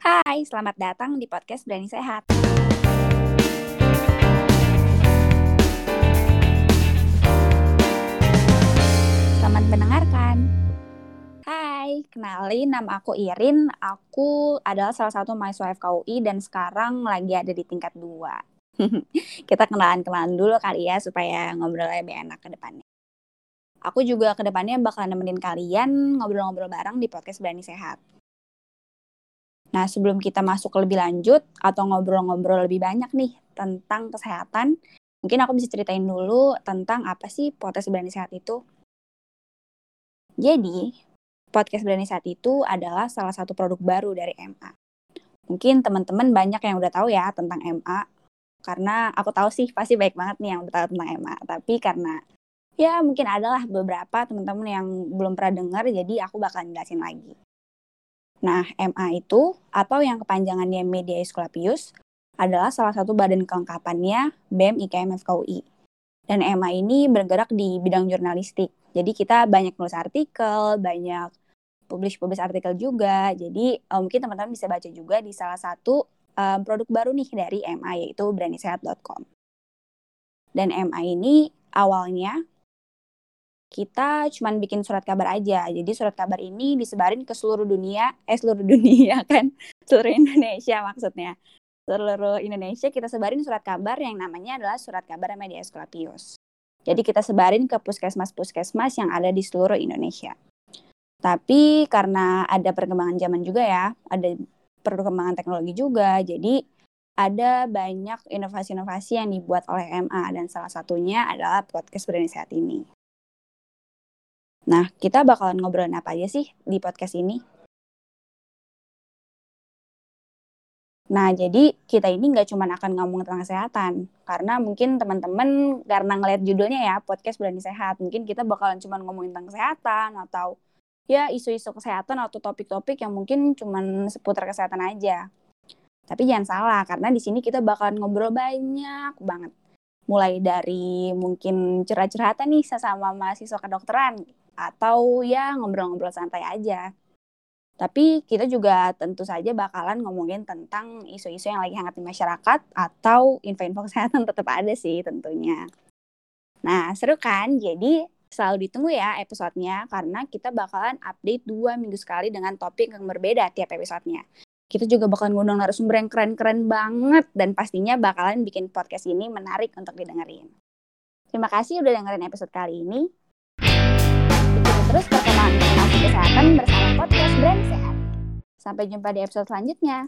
Hai, selamat datang di podcast Berani Sehat. Selamat mendengarkan. Hai, kenalin nama aku Irin. Aku adalah salah satu mahasiswa FKUI dan sekarang lagi ada di tingkat 2. Kita kenalan-kenalan dulu kali ya supaya ngobrolnya lebih enak ke depannya. Aku juga ke depannya bakal nemenin kalian ngobrol-ngobrol bareng di podcast Berani Sehat. Nah, sebelum kita masuk ke lebih lanjut atau ngobrol-ngobrol lebih banyak nih tentang kesehatan, mungkin aku bisa ceritain dulu tentang apa sih podcast Berani Sehat itu. Jadi, podcast Berani Sehat itu adalah salah satu produk baru dari MA. Mungkin teman-teman banyak yang udah tahu ya tentang MA, karena aku tahu sih pasti baik banget nih yang udah tahu tentang MA. Tapi karena ya mungkin adalah beberapa teman-teman yang belum pernah dengar, jadi aku bakal jelasin lagi. Nah, MA itu atau yang kepanjangannya Media Esculapius adalah salah satu badan kelengkapannya BEM IKM FKUI. Dan MA ini bergerak di bidang jurnalistik. Jadi kita banyak nulis artikel, banyak publish-publish artikel juga. Jadi uh, mungkin teman-teman bisa baca juga di salah satu um, produk baru nih dari MA yaitu beranisehat.com. Dan MA ini awalnya kita cuman bikin surat kabar aja. Jadi surat kabar ini disebarin ke seluruh dunia, eh seluruh dunia kan, seluruh Indonesia maksudnya. Seluruh Indonesia kita sebarin surat kabar yang namanya adalah surat kabar media Esculapius. Jadi kita sebarin ke puskesmas-puskesmas yang ada di seluruh Indonesia. Tapi karena ada perkembangan zaman juga ya, ada perkembangan teknologi juga, jadi ada banyak inovasi-inovasi yang dibuat oleh MA dan salah satunya adalah podcast Berani Sehat ini. Nah, kita bakalan ngobrolin apa aja sih di podcast ini? Nah, jadi kita ini nggak cuma akan ngomong tentang kesehatan, karena mungkin teman-teman karena ngeliat judulnya ya, podcast berani sehat, mungkin kita bakalan cuma ngomongin tentang kesehatan, atau ya isu-isu kesehatan atau topik-topik yang mungkin cuma seputar kesehatan aja. Tapi jangan salah, karena di sini kita bakalan ngobrol banyak banget. Mulai dari mungkin curhat-curhatan nih sesama mahasiswa kedokteran, atau ya ngobrol-ngobrol santai aja. Tapi kita juga tentu saja bakalan ngomongin tentang isu-isu yang lagi hangat di masyarakat atau info-info kesehatan tetap ada sih tentunya. Nah, seru kan? Jadi selalu ditunggu ya episodenya karena kita bakalan update dua minggu sekali dengan topik yang berbeda tiap episodenya. Kita juga bakalan ngundang narasumber yang keren-keren banget dan pastinya bakalan bikin podcast ini menarik untuk didengerin. Terima kasih udah dengerin episode kali ini terus perkembangan informasi kesehatan bersama podcast Brand Sehat. Sampai jumpa di episode selanjutnya.